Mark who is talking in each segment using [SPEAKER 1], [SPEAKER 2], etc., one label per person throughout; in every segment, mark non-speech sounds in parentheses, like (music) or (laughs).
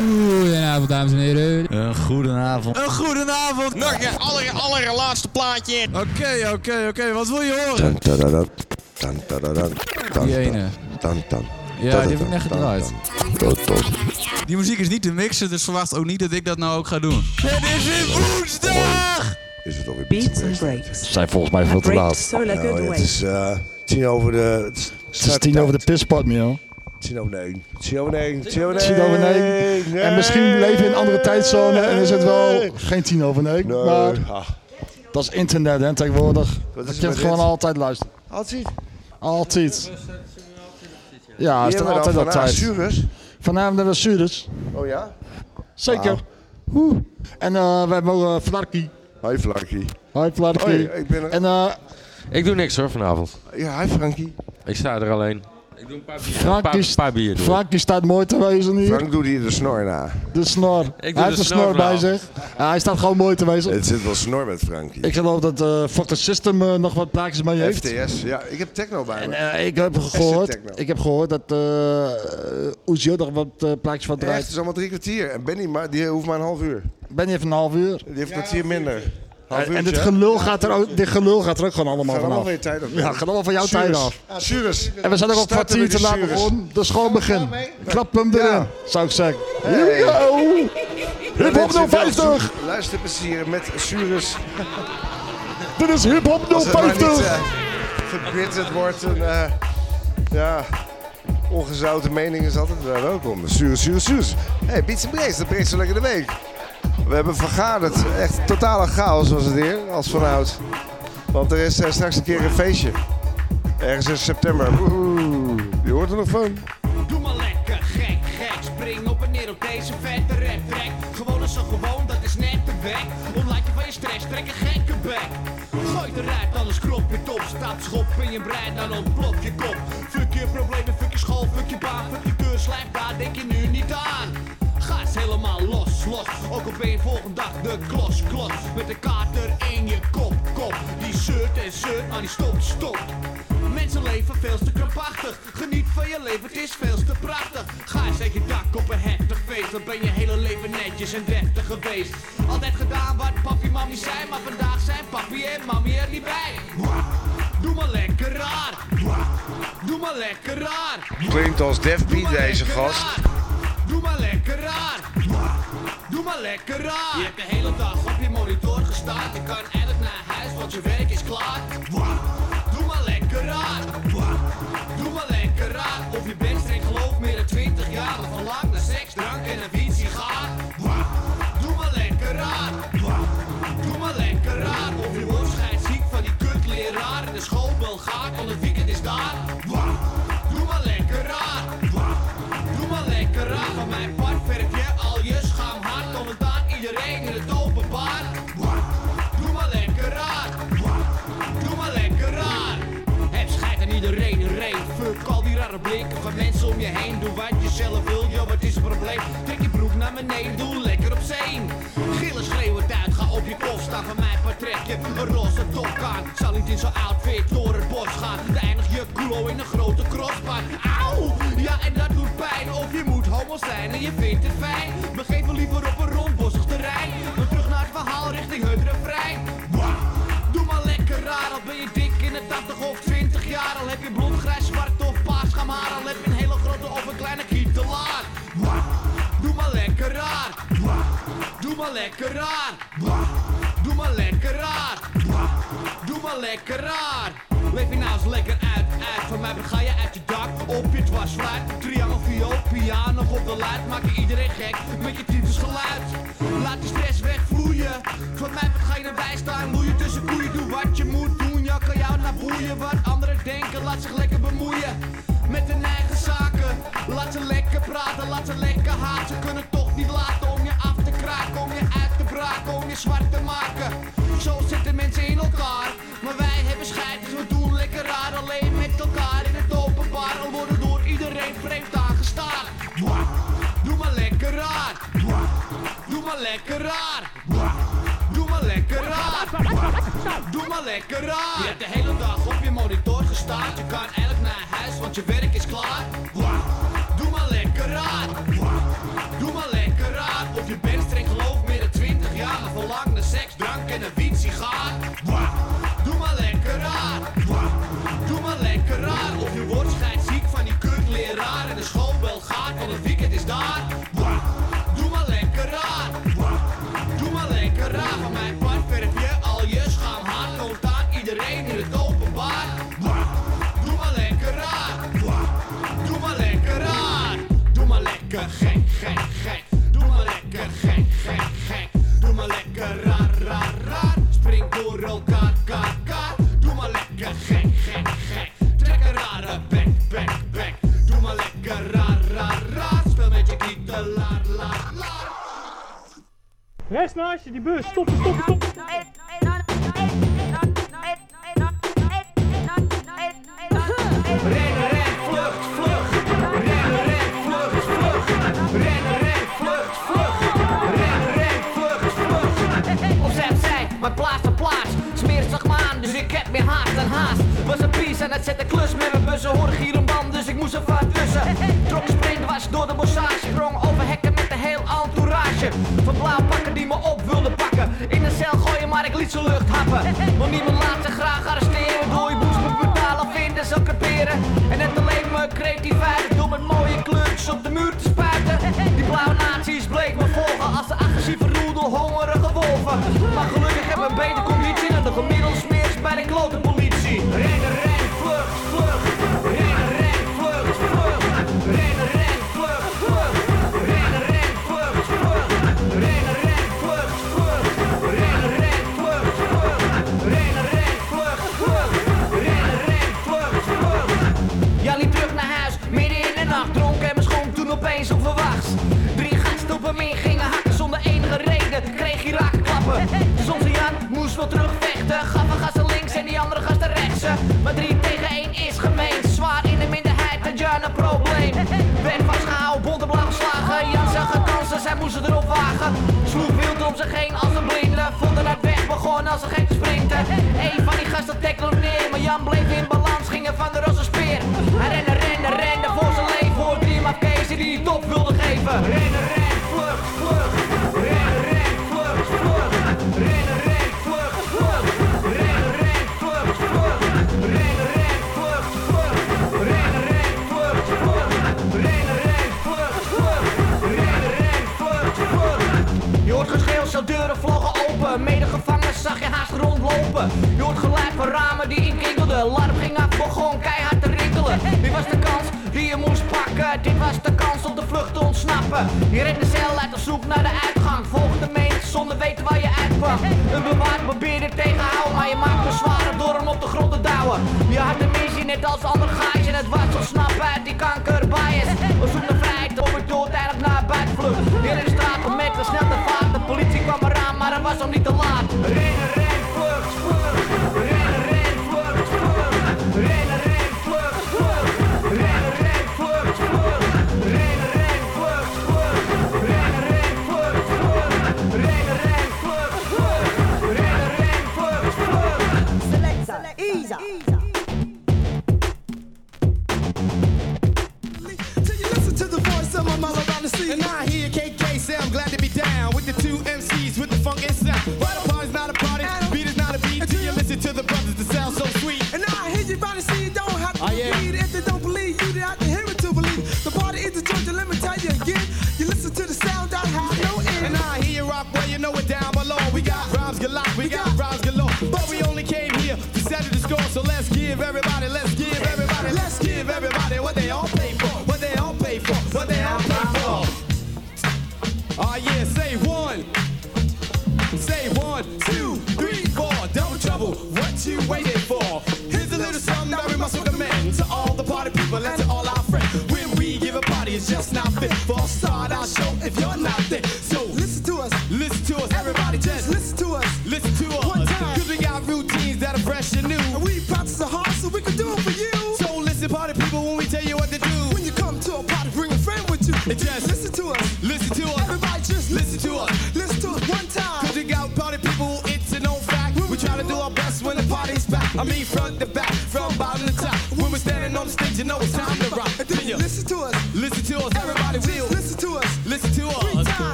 [SPEAKER 1] Goedenavond, dames en heren.
[SPEAKER 2] Een goedenavond.
[SPEAKER 3] Een goedenavond.
[SPEAKER 4] Nog een aller, allerlaatste plaatje.
[SPEAKER 3] Oké, oké, oké. Wat wil je horen?
[SPEAKER 5] Tan, tadadam, tan, tadadam, tan,
[SPEAKER 1] Die
[SPEAKER 5] tan,
[SPEAKER 1] ene.
[SPEAKER 5] tan, tan.
[SPEAKER 1] Ja, die heb ik net gedraaid.
[SPEAKER 5] Tot, tot.
[SPEAKER 3] Die muziek is niet te mixen, dus verwacht ook niet dat ik dat nou ook ga doen. Het is weer woensdag!
[SPEAKER 5] Is het alweer
[SPEAKER 6] Beats and
[SPEAKER 5] Breaks?
[SPEAKER 2] Ze zijn volgens mij veel te laat.
[SPEAKER 5] het is eh, tien over de... Het is,
[SPEAKER 7] tien over de pispot, Mio.
[SPEAKER 5] Tien over één. Tien over één. Tien over
[SPEAKER 7] Tien over negen. En misschien leven we in een andere tijdzone en is het wel geen tien over negen.
[SPEAKER 5] Nee.
[SPEAKER 7] Maar
[SPEAKER 5] Ah,
[SPEAKER 7] dat is internet hè, tegenwoordig. Dat je het gewoon
[SPEAKER 5] dit?
[SPEAKER 7] altijd luisteren.
[SPEAKER 5] Altijd.
[SPEAKER 7] Altijd. Ja, is er
[SPEAKER 5] hebben we
[SPEAKER 7] altijd
[SPEAKER 5] van
[SPEAKER 7] tijd. Vanavond naar de Sures.
[SPEAKER 5] Oh ja?
[SPEAKER 7] Zeker. En eh we hebben ook uh, Flarky.
[SPEAKER 5] Hi Frankie.
[SPEAKER 7] Hoi Flarky.
[SPEAKER 5] Hoi, ik ben er.
[SPEAKER 7] En eh
[SPEAKER 8] Ik doe niks hoor vanavond.
[SPEAKER 5] Ja, hi Frankie.
[SPEAKER 8] Ik sta er alleen. Ik doe een paar bier.
[SPEAKER 7] Frank
[SPEAKER 8] paar bier. ik.
[SPEAKER 7] Franky staat mooi te wezen hier.
[SPEAKER 5] Frank doet hier de snor na.
[SPEAKER 7] De snor.
[SPEAKER 8] doe
[SPEAKER 7] hij
[SPEAKER 8] de
[SPEAKER 7] heeft de snor
[SPEAKER 8] snor
[SPEAKER 7] bij zich. Ja, hij staat gewoon mooi te wezen.
[SPEAKER 5] Het zit wel snor met Frankie.
[SPEAKER 7] Ik geloof dat eh Fucker System eh, nog wat plaatjes mee heeft.
[SPEAKER 5] FTS. Ja, ik heb techno bij
[SPEAKER 7] En
[SPEAKER 5] me.
[SPEAKER 7] eh, ik heb gehoord, ik heb gehoord dat uh, Oezio nog wat plaatjes van
[SPEAKER 5] Echt,
[SPEAKER 7] draait.
[SPEAKER 5] het is allemaal drie kwartier. En Benny, maar, die hoeft maar een half uur.
[SPEAKER 7] Ben je even een half uur?
[SPEAKER 5] Die heeft een kwartier minder.
[SPEAKER 7] En,
[SPEAKER 5] hè?
[SPEAKER 7] gelul, gaat er ook, dit gelul gaat er ook gewoon allemaal vanaf.
[SPEAKER 5] van je tijd af.
[SPEAKER 7] Ja, gaat allemaal van jouw tijd af.
[SPEAKER 5] Surus.
[SPEAKER 7] En we zijn ook al een
[SPEAKER 5] Starten
[SPEAKER 7] kwartier te laat begonnen. Dus gewoon begin. Klap hem erin,
[SPEAKER 5] Ja.
[SPEAKER 7] zou ik zeggen.
[SPEAKER 5] Hey.
[SPEAKER 7] Go! Hip Hop
[SPEAKER 5] Mensen,
[SPEAKER 7] 050!
[SPEAKER 5] veel Luisterplezier met Surus.
[SPEAKER 7] Dit is Hip Hop
[SPEAKER 5] Als het maar niet
[SPEAKER 7] 050!
[SPEAKER 5] eh, verbitterd wordt. En, eh, ja, ongezouten mening is altijd wel welkom. Surus, Surus, Surus. Hey, Beats Breaks, dat brengt zo lekker de week. We hebben vergaderd. Echt totale chaos was het hier, als vanouds. Want er is eh, straks een keer een feestje. Ergens in september. Woehoe. Je hoort er nog van.
[SPEAKER 9] Doe maar lekker gek, gek. Spring op en neer op deze vette rap track. Gewoon is zo gewoon, dat is net te weg. Ontlaat je van je stress, trek een gekke bek. Gooi eruit, alles krop je top. Staat schop in je brein, dan ontplop je kop. Fuck je problemen, fuck je school, fuck je baan. Fuck je keurslijf, daar denk je nu niet aan. Eens helemaal los, los. Ook al ben je volgende dag de klos, klos. Met de kater in je kop, kop. Die zeurt en zeurt, maar die stopt, stopt. Mensen leven veel te krampachtig. Geniet van je leven, het is veel te prachtig. Ga eens uit je dak op een heftig feest. Dan ben je hele leven netjes en deftig geweest. Altijd gedaan wat papi mami zei, maar vandaag zijn papi en mami er niet bij. Doe maar lekker raar. Doe maar lekker raar.
[SPEAKER 5] Klinkt als Def deze gast.
[SPEAKER 9] raar. Doe maar lekker raar. Doe maar lekker raar. Je hebt de hele dag op je monitor gestaan. Je kan eigenlijk naar huis, want je werk is klaar. Doe maar lekker raar. Doe maar lekker raar. Of je bent streng geloof meer dan 20 jaar. Of verlangt naar seks, drank en een wiet sigaar. Doe maar lekker raar. Doe maar lekker raar. Of je wordt scheidsziek van die kutleraar. En de schoolbel gaat, want het iedereen een reet. Fuck al die rare blikken van mensen om je heen. Doe wat je zelf wil, joh, wat is het probleem? Trek je broek naar beneden, doe lekker op zee. Gillen schreeuwend uit, ga op je kop staan. Van mij part trek je een roze top aan. Zal niet in zo'n outfit door het bos gaan. Eindig je culo in een grote crossbaan. Auw, ja en dat doet pijn. Of je moet homo zijn en je vindt het fijn. Begeef me liever op een rondbossig terrein. Dan terug naar het verhaal richting het refrein. Doe maar lekker raar, al ben je dik in de 80 of 20 jaar. Al heb je blond, grijs, zwart of paars. Al heb je een hele grote of een kleine kietelaar. Doe maar lekker raar. Doe maar lekker raar. Doe maar lekker raar. Doe maar lekker raar. Leef je nou eens lekker uit, uit. Van mij ga je uit je dak, op je dwarsfluit. Triangel, viool, piano op de luid. Maak je iedereen gek met je typisch geluid. Laat je stress wegvloeien. Van mij ga je erbij staan. Loeien tussen koeien, doe wat je moet boeien. Wat anderen denken, laat zich lekker bemoeien. Met hun eigen zaken. Laat ze lekker praten, laat ze lekker haat. Ze kunnen toch niet laten om je af te kraken. Om je uit te braken, om je zwart te maken. Zo zitten mensen in elkaar. Maar wij hebben scheid, dus we doen lekker raar. Alleen met elkaar in het openbaar. Al worden door iedereen vreemd aangestaan. Doe maar lekker raar. Doe maar lekker raar lekker raar. Doe maar lekker raar. Je hebt de hele dag op je monitor gestaan. Je kan eigenlijk naar huis, want je werk is klaar. Doe maar lekker raar. Doe maar lekker
[SPEAKER 10] raar.
[SPEAKER 11] Of je
[SPEAKER 10] bent streng geloof midden
[SPEAKER 11] 20 jaar. Verlang naar seks, drank en een wiet. Die
[SPEAKER 9] bus. Stoppen, stoppen,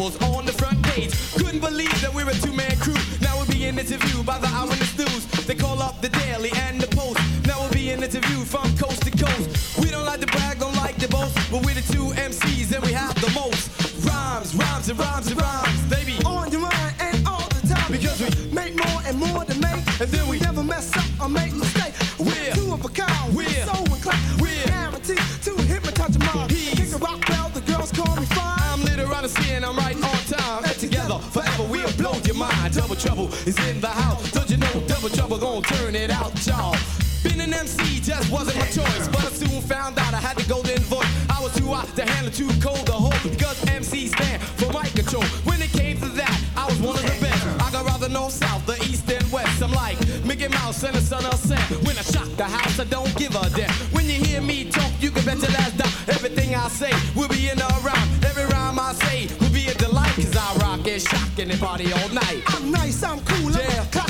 [SPEAKER 9] on the front
[SPEAKER 12] page. Couldn't believe that we're a two man crew. Now we're being interviewed by the hour. trouble is in the house. Don't you know double trouble gonna turn it out, y'all? Being an MC just wasn't my choice, but I soon found out I had the golden voice. I was too hot to handle, too cold to hold, because MC stand for mic control. When it came to that, I was one of the best. I got rather north, south, the east and west. I'm like Mickey Mouse and the son of Sam. When I shock the house, I don't give a damn. When you hear me talk, you can bet your last dime. Everything I say will be in the anybody all night.
[SPEAKER 13] I'm nice, I'm cool, yeah.
[SPEAKER 2] I'm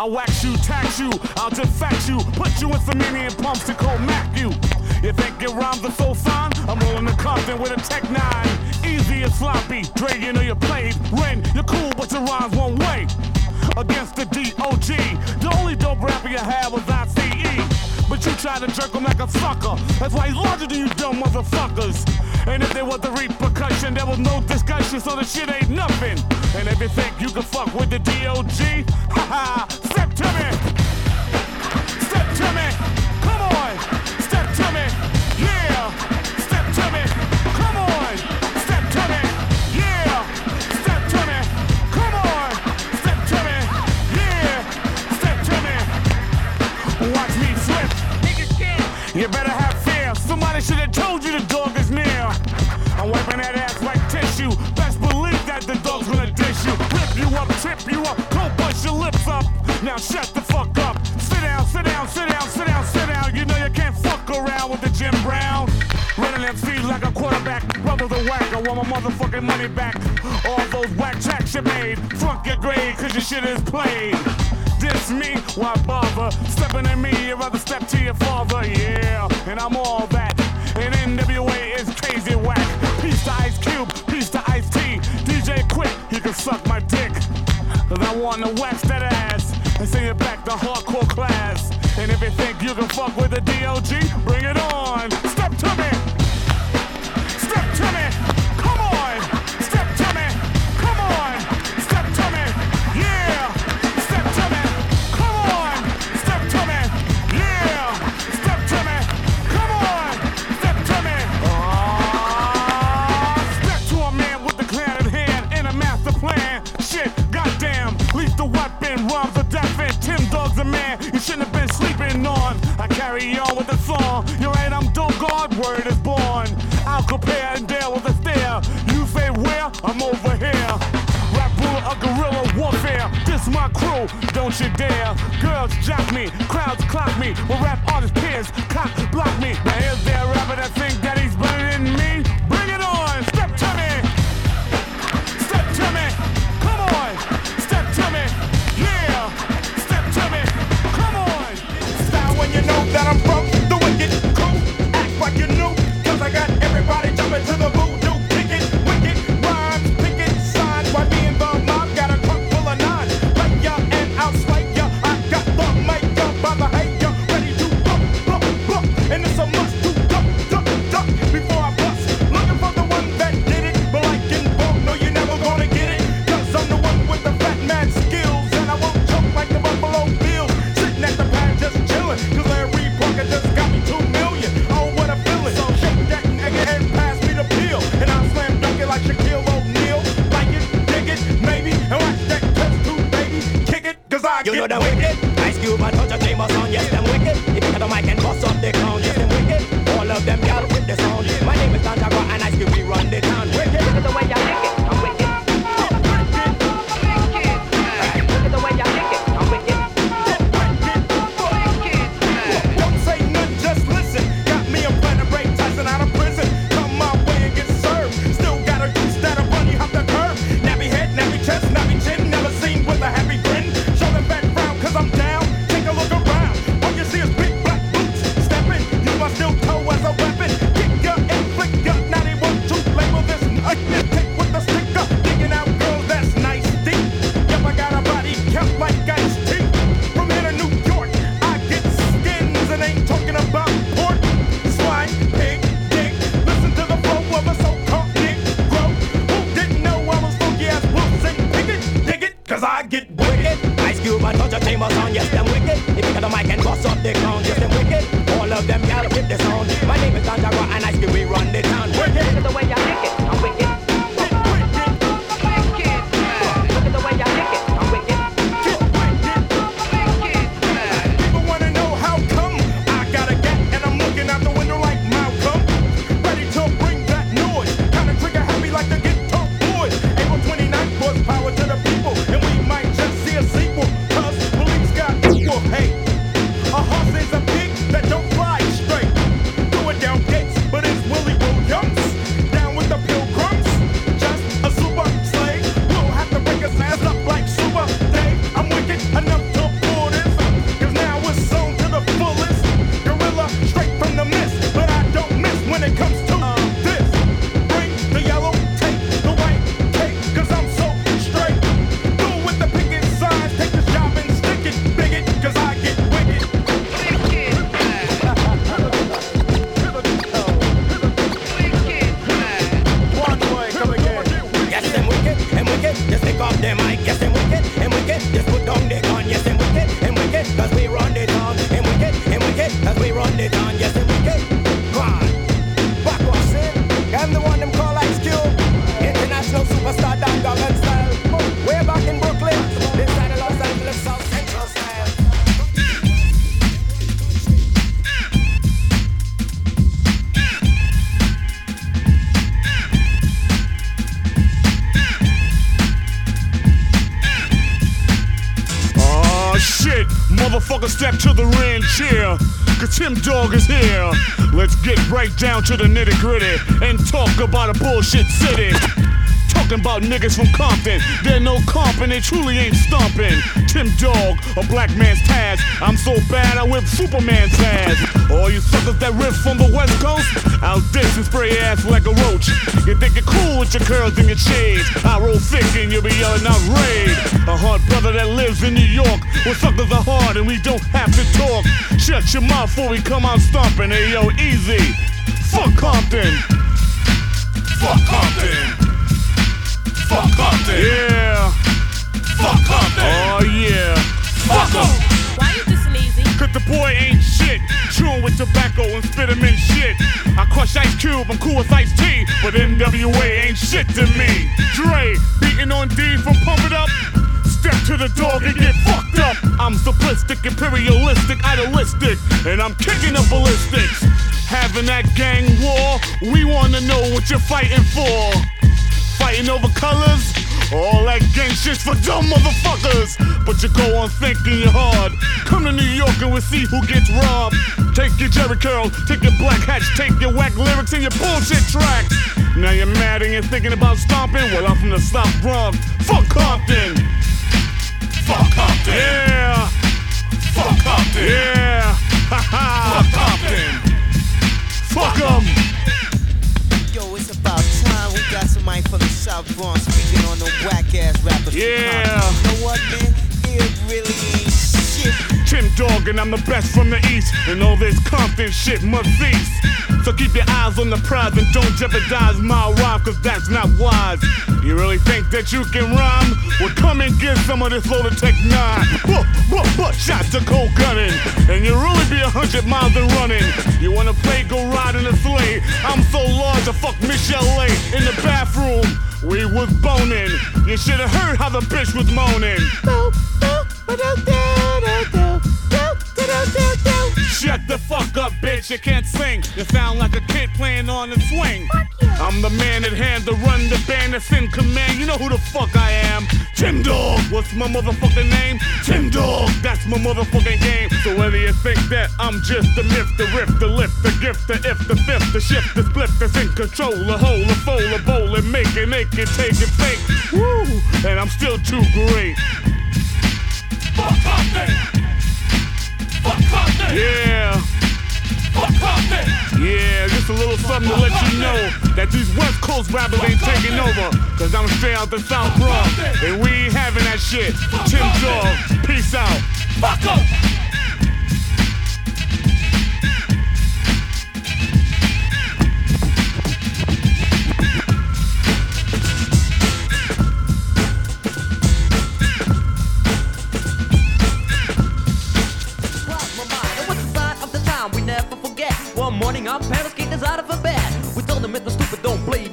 [SPEAKER 2] I'll wax you, tax you, I'll deface you, put you in some Indian pumps to call Mac you. You think it rhymes are so fine? I'm rolling the Compton with a Tech 9. Easy and sloppy, Dre, you know you played. Ren, you're cool, but your rhymes won't wait. Against the DOG, the only dope rapper you have was ICE. But you try to jerk him like a sucker. That's why he's larger than you dumb motherfuckers. And if there was a repercussion, there was no discussion, so the shit ain't nothing. And if you think you can fuck with the DOG, (laughs) haha, motherfucking money back. All those whack tracks you made, fuck your grade, cause your shit is played. This me, why bother? Stepping at me, you rather step to your father, yeah. And I'm all that. And NWA is crazy whack. Peace to Ice Cube, peace to Ice T. DJ Quik, he can suck my dick. Cause I wanna wax that ass and send it back to hardcore class. And if you think you can fuck with the DOG, to the ring cheer. Cause Tim Dog is here. Let's get right down to the nitty gritty and talk about a bullshit city. Talking about niggas from Compton. They're no comp and they truly ain't stomping. Tim Dog, a black man's task. I'm so bad I whip Superman's ass. All you suckers that riff from the West Coast, I'll diss and spray your ass like a roach. You think you're cool with your curls and your shades. I roll thick and you'll be yelling out raid. A hard brother that lives in New York, where suckers are hard and we don't have to talk. Shut your mouth before we come out stomping. Hey yo, easy. Fuck Compton. Fuck Compton. Fuck Compton. Yeah. Fuck Compton. Oh yeah. Fuck 'em.
[SPEAKER 14] Why you this lazy?
[SPEAKER 2] Cause the boy ain't shit. Chewing with tobacco and spit him in shit. I crush Ice Cube, I'm cool with Ice T, but NWA ain't shit to me. Dre, beating on Dee from Pump It Up. Step to the dog and get fucked up. I'm simplistic, imperialistic, idealistic, and I'm kicking the ballistics. Having that gang war, we wanna know what you're fighting for. Fighting over colors? All that gang shit's for dumb motherfuckers. But you go on thinking you're hard. Come to New York and we'll see who gets robbed. Take your Jerry curl, take your black hats, take your whack lyrics and your bullshit tracks. Now you're mad and you're thinking about stomping? Well, I'm from the South Bronx. Fuck Compton. Fuck Compton. Yeah. Fuck Compton. Yeah. Ha ha. Fuck Compton. Fuck 'em.
[SPEAKER 15] Yo, it's about time we got somebody from the South Bronx on whack ass rappers.
[SPEAKER 2] Yeah.
[SPEAKER 15] You know what, man? It really ain't shit.
[SPEAKER 2] Tim Dog and I'm the best from the east And all this Compton shit must cease So keep your eyes on the prize and don't jeopardize my rhyme Cause that's not wise You really think that you can rhyme? Well come and get some of this loaded Tech 9 Buh, buh, buh, shots to cold gunning And you really be a hundred miles and running You wanna play, go ride in a sleigh I'm so large I fuck Michel'le A in the bathroom we was boning. You should have heard how the bitch was moaning. Shut the fuck up, bitch. You can't sing. You sound like a kid playing on a swing. I'm the man at hand to run the band that's in command. You know who the fuck I am. Tim Dog. What's my motherfucking name? Tim Dog. That's my motherfucking game. So whether you think that I'm just the myth, the riff, the lift, the gift, the if, the fifth, the shift, the split, that's in control, the hole, the fold, the bowl, and make it, make it, take it, fake. Woo! And I'm still too great. Fuck Compton! Fuck Compton! Yeah! To let you know that these West Coast rappers ain't taking over. Cause I'm straight out the South Bronx. And we ain't having that shit. Tim Dog, peace out. Fuck up!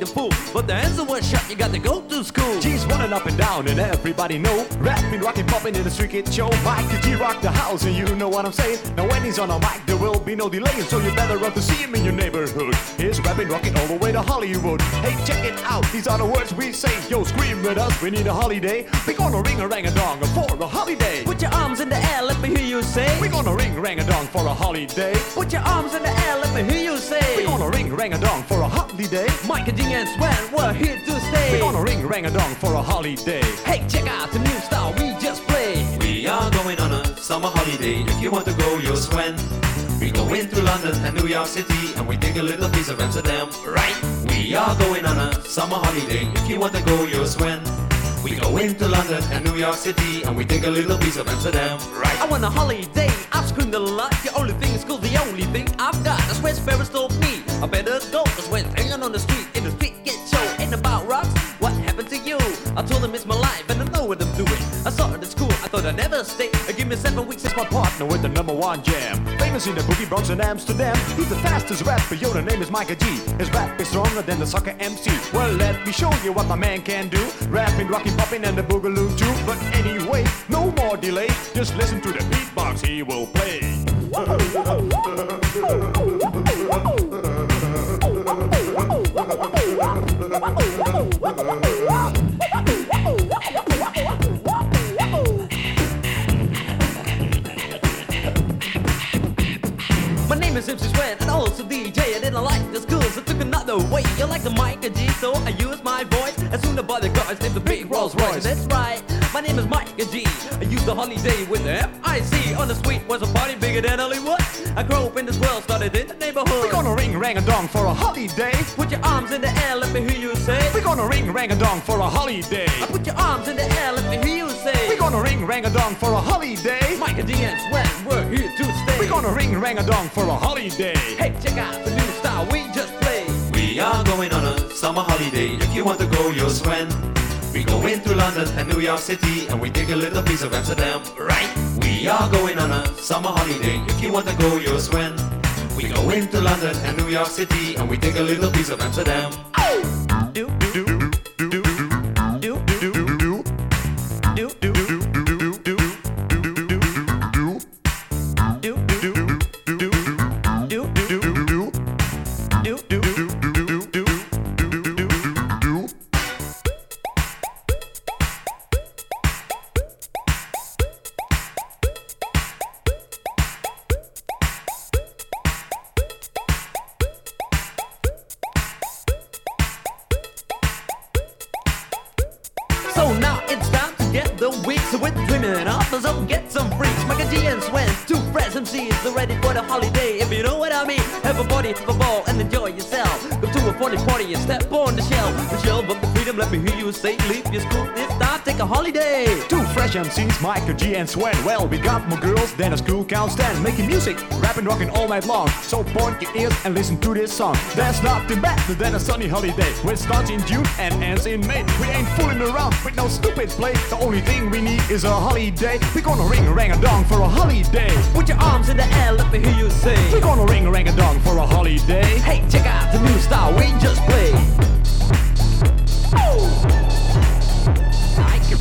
[SPEAKER 6] The fool. But the answer was shut, you got to go to school.
[SPEAKER 16] G's running up and down and everybody know. Rapping, rocking, popping in the street kid show. Miker G rock the house and you know what I'm saying. Now when he's on a mic there will be no delay So you better run to see him in your neighborhood. He's rapping, rocking all the way to Hollywood. Hey check it out, these are the words we say. Yo scream with us, we need a holiday. We gonna ring a rang a dong for a holiday.
[SPEAKER 6] Put your arms in the air, let me hear you say.
[SPEAKER 16] We gonna ring rang a dong for a holiday.
[SPEAKER 6] Put your arms in the air, let me hear you say.
[SPEAKER 16] We gonna ring rang a dong for a holiday.
[SPEAKER 6] Mike and G and Sven, we're here to stay.
[SPEAKER 16] We're gonna ring rang a dong for a holiday
[SPEAKER 6] Hey, check out the new style we just played.
[SPEAKER 17] We are going on a summer holiday. If you want to go, you'll swim. We go into London and New York City and we take a little piece of Amsterdam, right? We are going on a summer holiday. If you want to go, you'll swim. We go into London and New York City and we take a little piece of Amsterdam, right?
[SPEAKER 6] I want a holiday, I've screamed a lot. The only thing is cool, the only thing I've got. That's where Sparrows told me. I better go, cause when hanging on the the street I told him it's my life and I know what I'm doing. I saw it at school, I thought I'd never stay. I give me seven weeks, it's my
[SPEAKER 16] partner with the number one jam. Famous in the boogie Bronx and Amsterdam. He's the fastest rapper, yo, the name is Miker G. His rap is stronger than the soccer MC. Well, let me show you what my man can do. Rapping, rocking, popping, and the boogaloo too. But anyway, no more delay. Just listen to the beatbox he will play. (laughs)
[SPEAKER 14] name is Simpson Sven, and also DJ. I didn't like the school, so took another way. You like the mic and G, so I used my voice. As soon as the guards named the big Rolls Royce. That's right, my name is Mike and G. I used the holiday with the F-I-C. On the suite was a party bigger than Hollywood. I grew up in this world, started in the neighborhood.
[SPEAKER 16] We're gonna ring rang a dong for a holiday.
[SPEAKER 14] Put your arms in the air, let me hear you say.
[SPEAKER 16] We're gonna ring rang a dong for a holiday.
[SPEAKER 14] I put your arms in the air, let me hear you say.
[SPEAKER 16] We're gonna ring rang a dong for a holiday.
[SPEAKER 14] Mike and D and Sven, we're here to stay.
[SPEAKER 16] We're gonna ring rang a dong for a holiday.
[SPEAKER 14] Hey, check out the new style we just played.
[SPEAKER 17] We are going on a summer holiday. If you want to go, you'll swim. We go into London and New York City and we take a little piece of Amsterdam, right? We are going on a summer holiday. If you want to go, you'll swim. We go into London and New York City and we take a little piece of Amsterdam.
[SPEAKER 14] Do, say, leave your school this time, take a holiday.
[SPEAKER 16] Two fresh MCs, Miker G and Sven. Well, we got more girls than a school can stand. Making music, rapping, rocking all night long. So point your ears and listen to this song. There's nothing better than a sunny holiday. Which starts in June and ends in May. We ain't fooling around with no stupid play. The only thing we need is a holiday. We're gonna ring a rang a dong for a holiday.
[SPEAKER 14] Put your arms in the air, let me hear you say.
[SPEAKER 16] We're gonna ring a rang a dong for a holiday.
[SPEAKER 14] Hey, check out the new style we just played.
[SPEAKER 18] Yeah,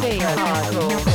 [SPEAKER 18] Stay hardcore.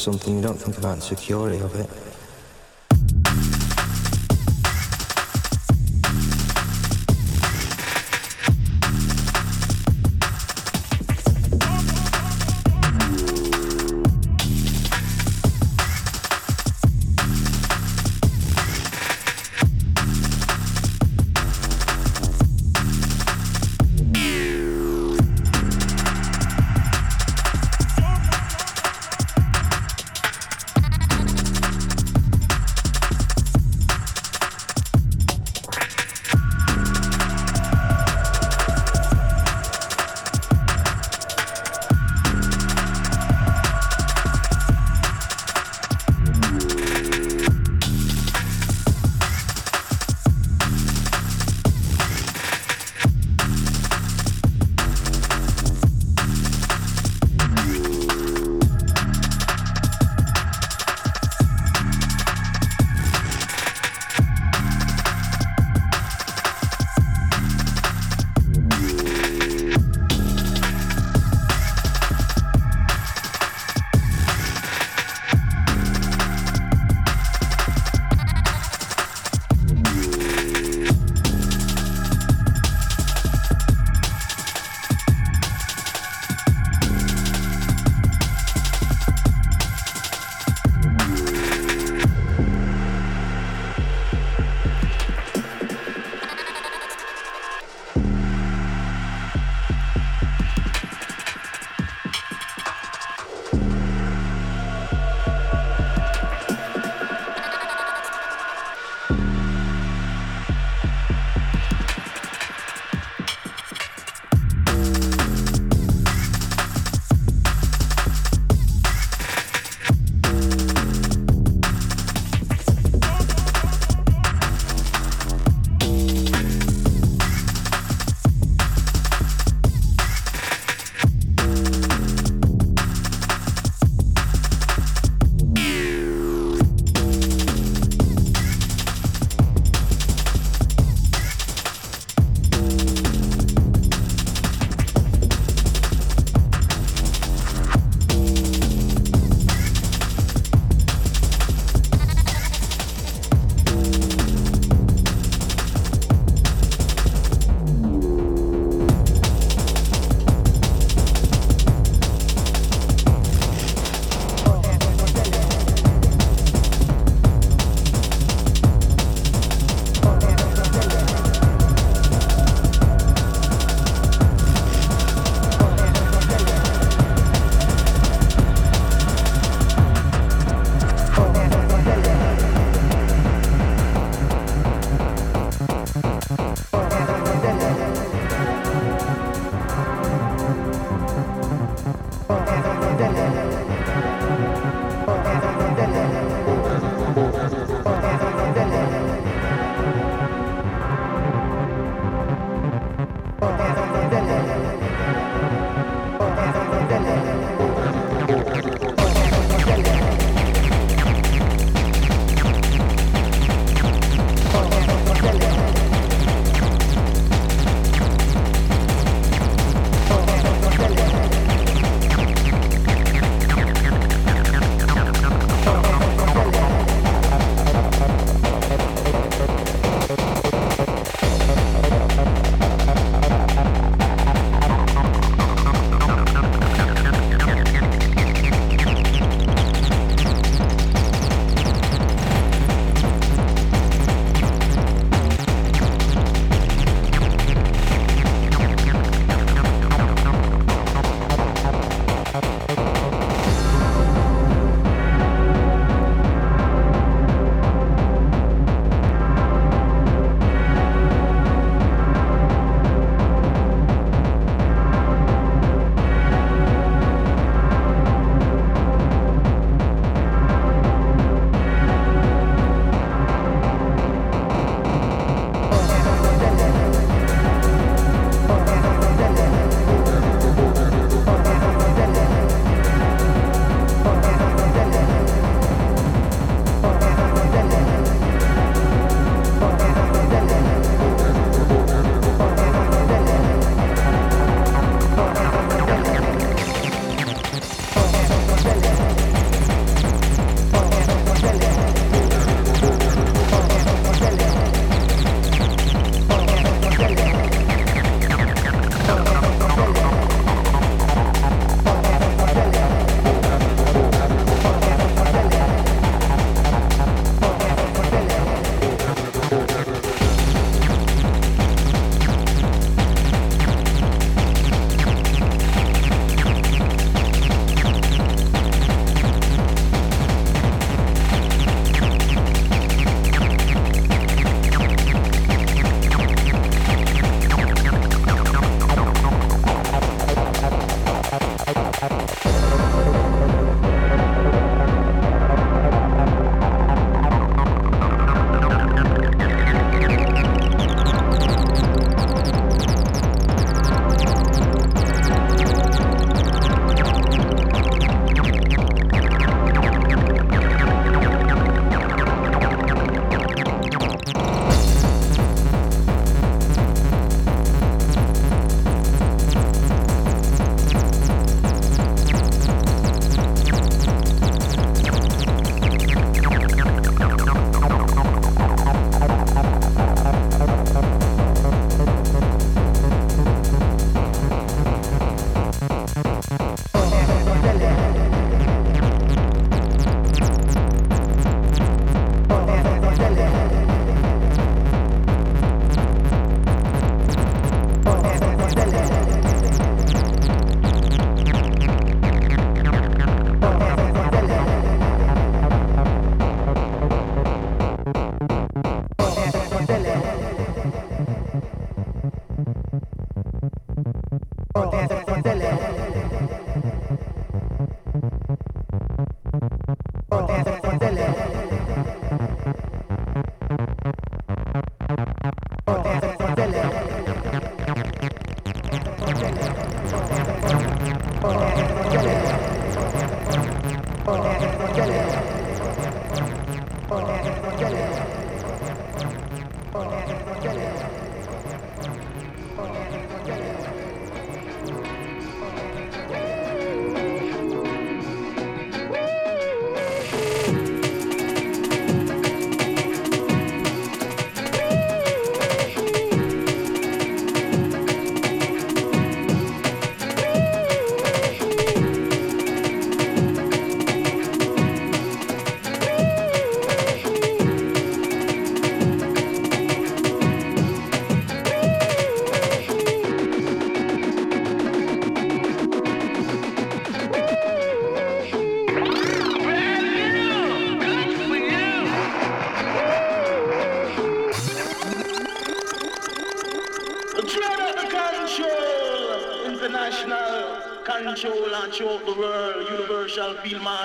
[SPEAKER 18] Something, you don't think about the security of it.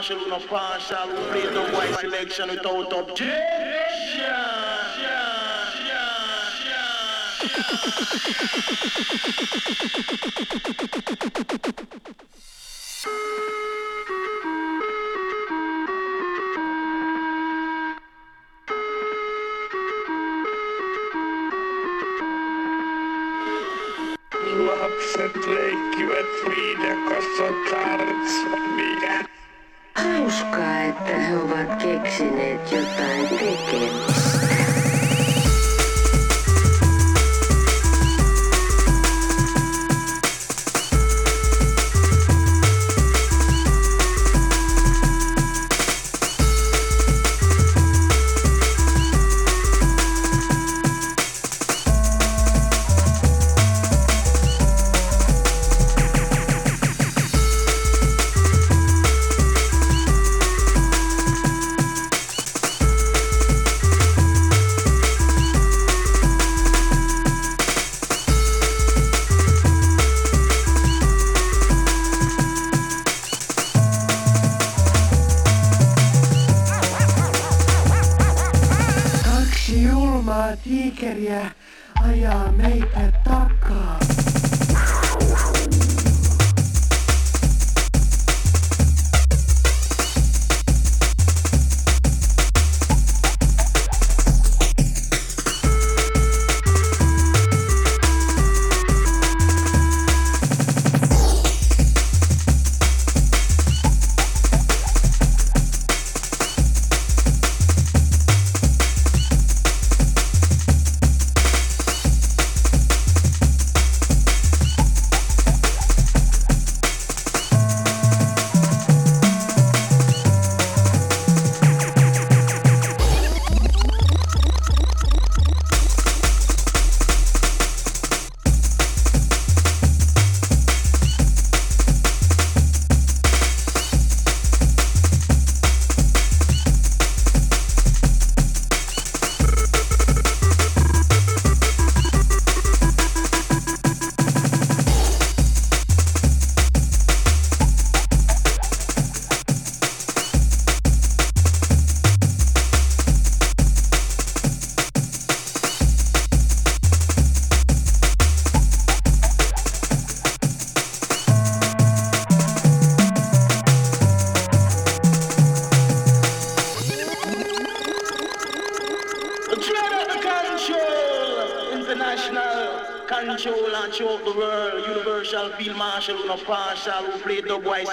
[SPEAKER 19] Field marshal, no partial. We play the white selection without objection.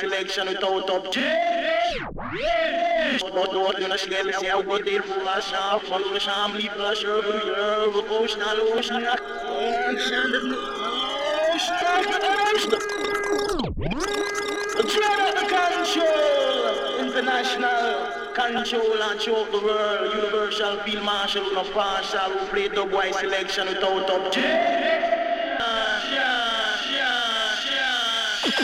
[SPEAKER 19] Selection without objection. But get say, the control, international control and the world. Universal field marshal, no partial. We play the white selection without objection.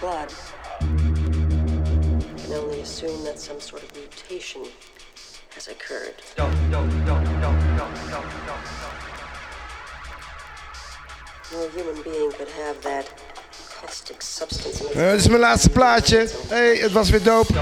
[SPEAKER 5] blood. You can only assume that some sort of mutation has occurred. No human being could have that caustic substance in its
[SPEAKER 20] Eh, dit is mijn laatste plaatje. hey, het was weer dope.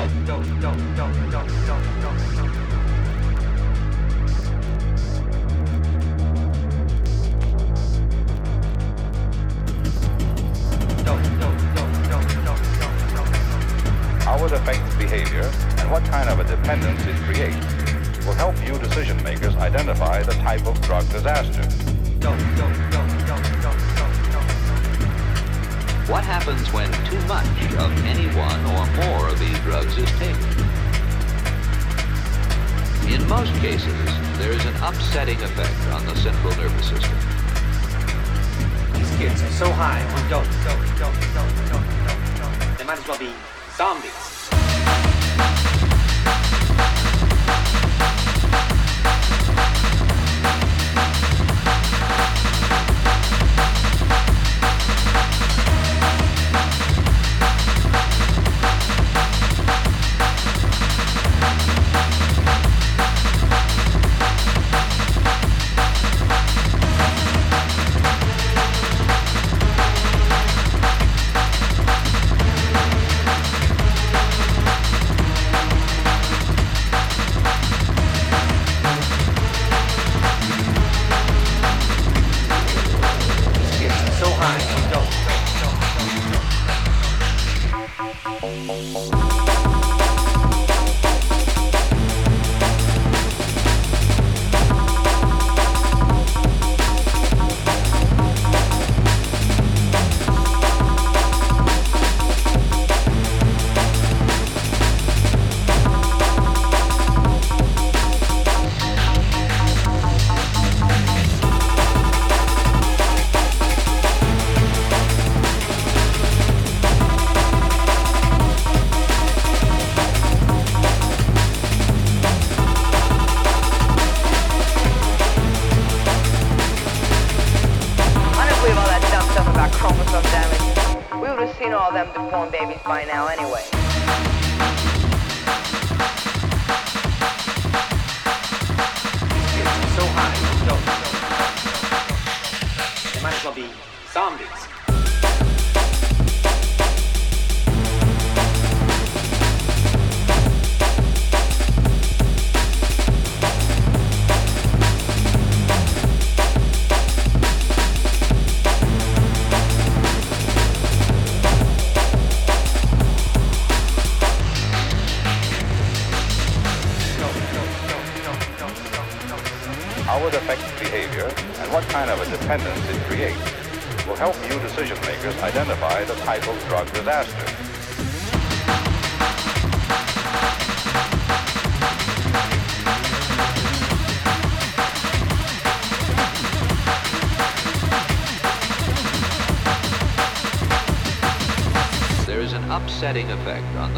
[SPEAKER 21] There is an upsetting effect on the central nervous system.
[SPEAKER 14] These kids are so high on dope, dope, dope, dope, dope, dope, dope. They might as well be zombies.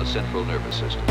[SPEAKER 22] Central nervous system.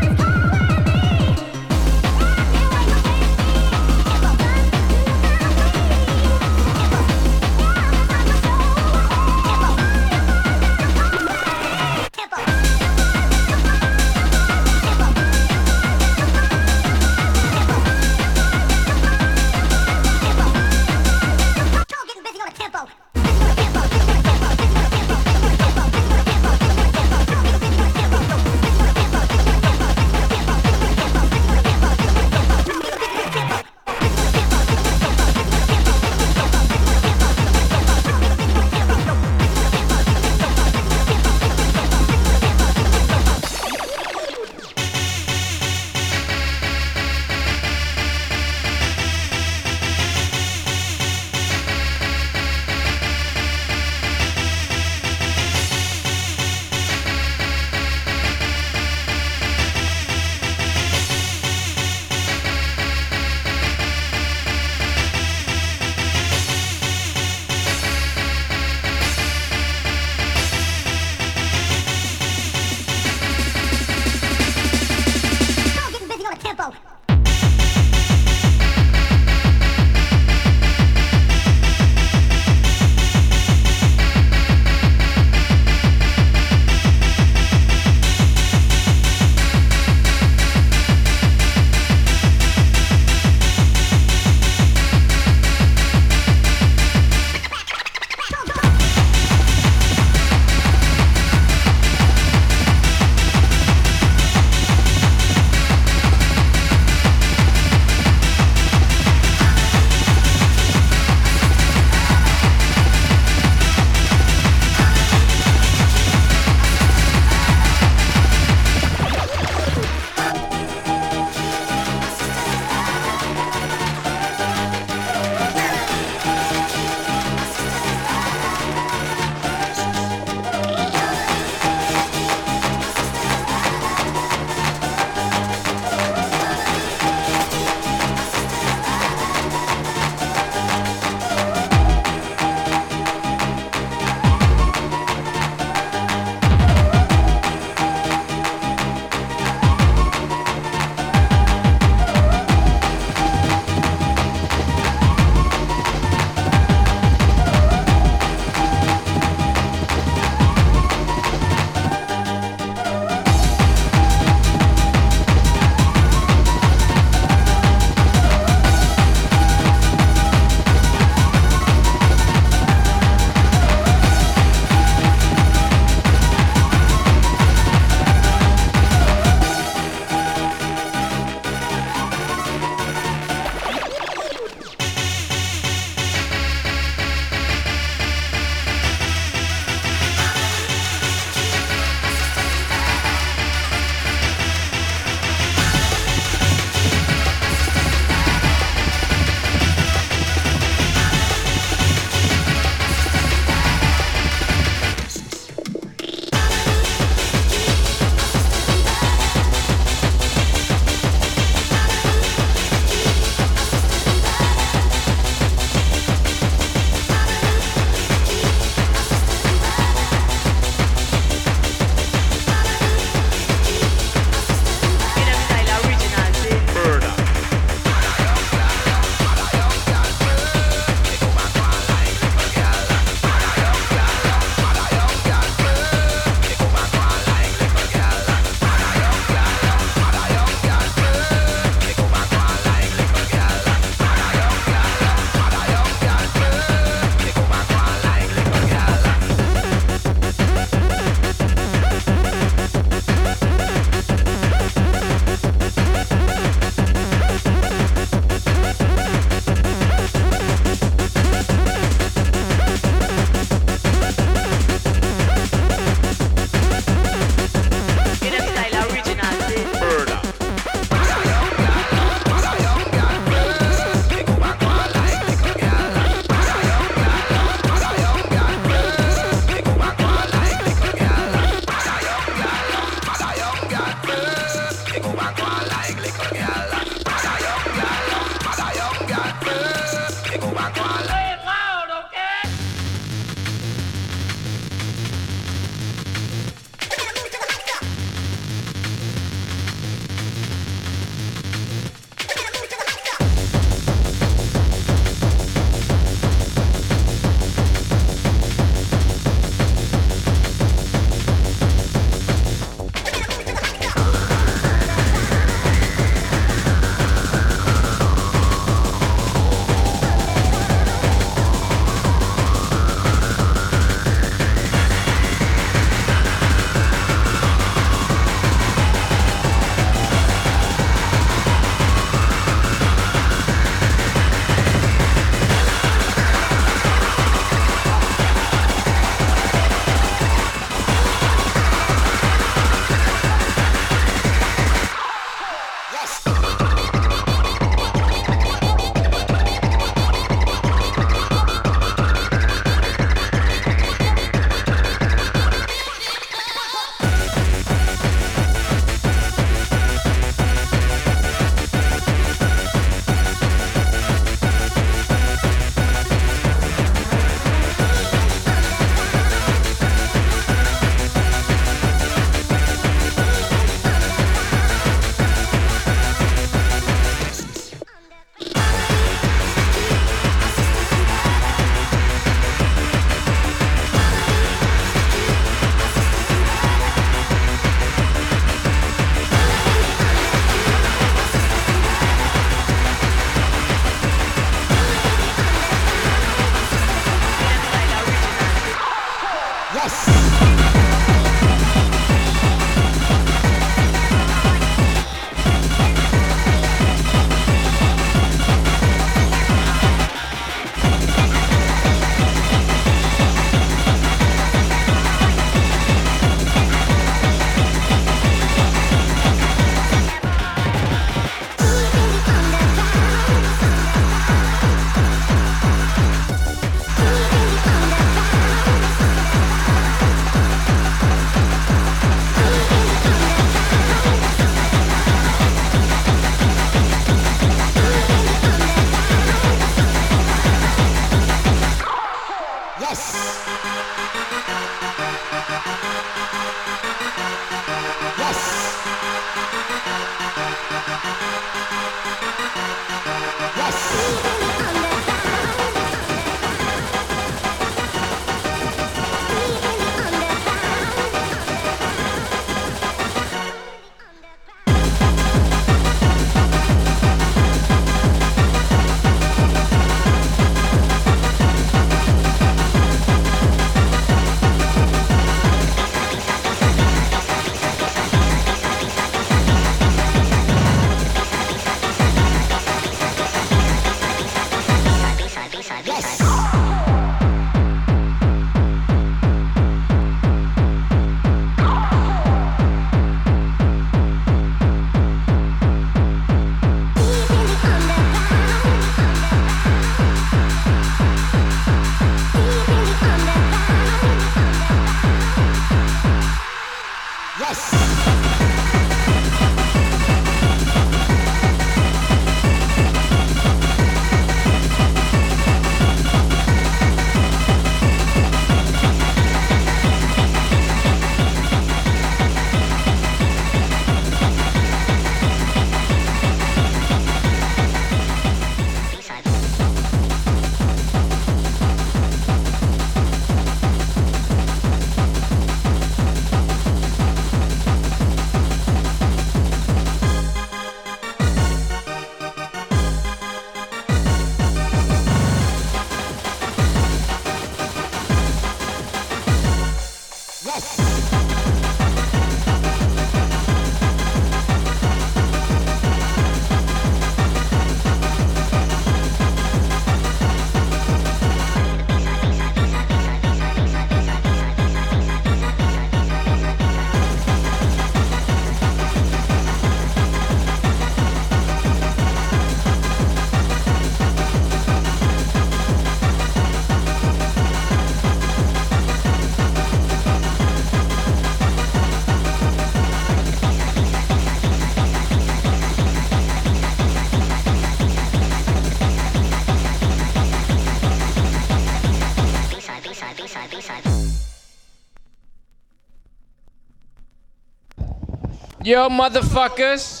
[SPEAKER 23] Yo, motherfuckers.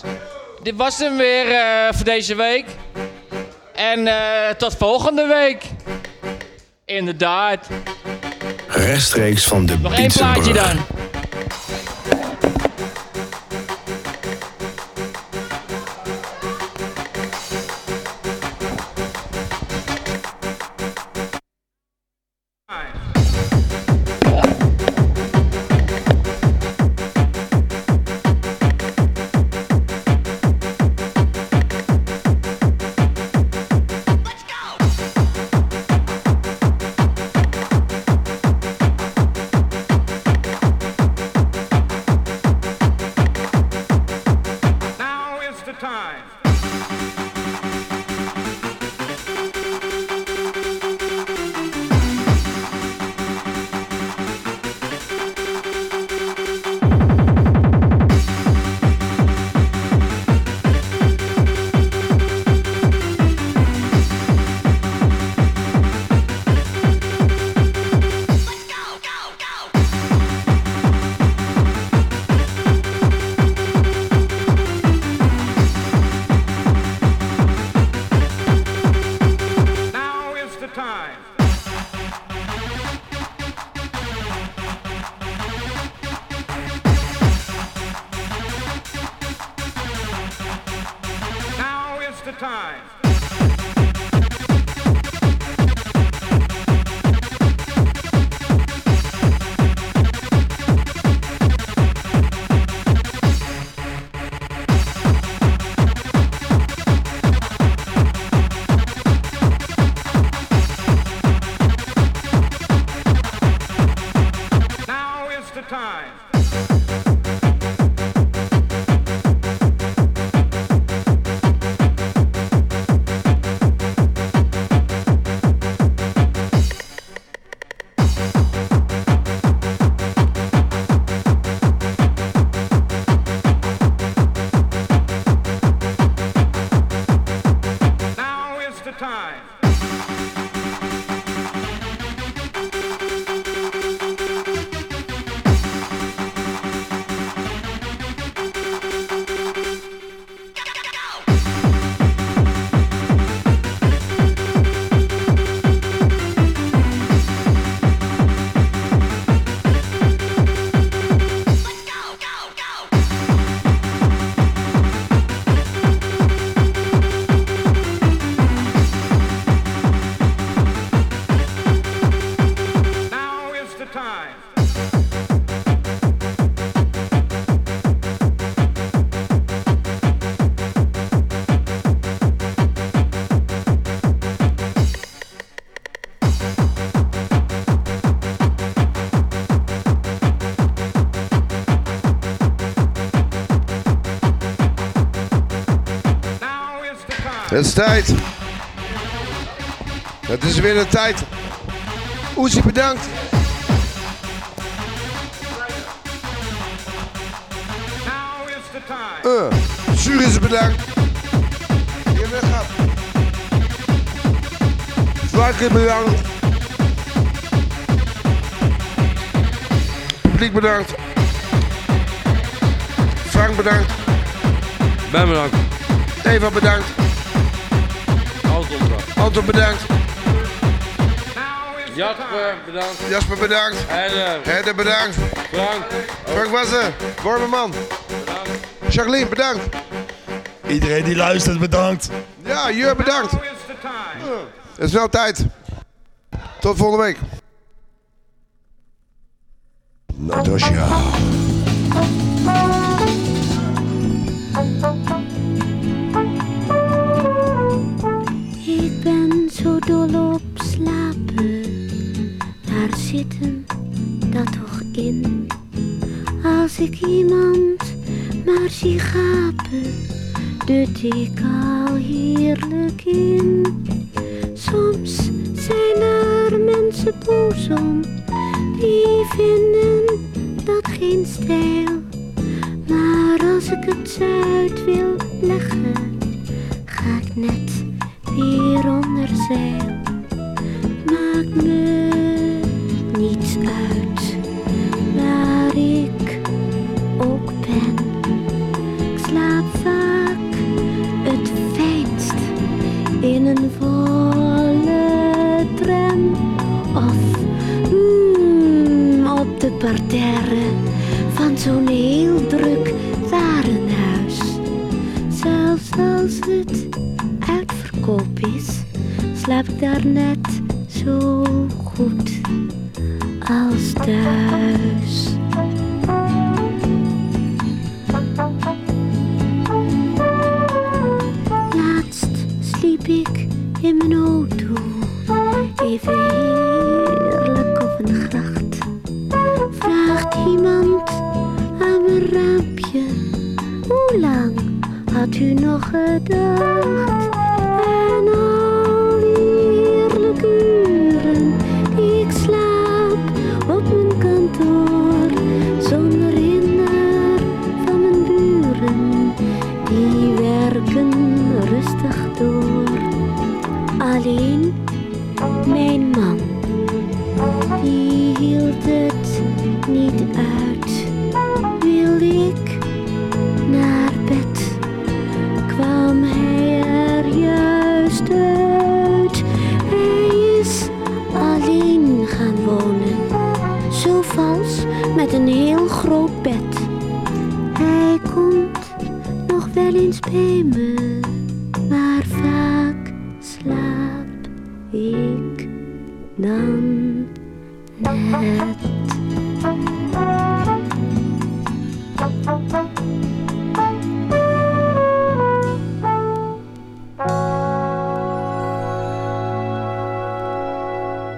[SPEAKER 23] Dit was hem weer eh, voor deze week. En eh, tot volgende week. Inderdaad.
[SPEAKER 24] Rechtstreeks van de
[SPEAKER 23] Nog één plaatje dan.
[SPEAKER 13] Is the time.
[SPEAKER 5] Het is tijd. Het is weer de tijd. Oezie, bedankt.
[SPEAKER 13] Is.
[SPEAKER 5] Uh, Suris, bedankt. Je hebt weer gehad. Bedankt. Publiek, bedankt. Frank, bedankt.
[SPEAKER 23] Ben bedankt.
[SPEAKER 5] Eva, bedankt.
[SPEAKER 23] Anton bedankt.
[SPEAKER 5] Bedankt.
[SPEAKER 23] Jasper bedankt.
[SPEAKER 5] Jasper, bedankt.
[SPEAKER 23] Herder,
[SPEAKER 5] bedankt.
[SPEAKER 23] Frank.
[SPEAKER 5] Frank Wassen. Wormerman. Jacqueline, bedankt.
[SPEAKER 25] Iedereen die luistert, bedankt.
[SPEAKER 5] Ja, Jur, bedankt. Het is wel tijd. Tot volgende week.
[SPEAKER 26] Dut ik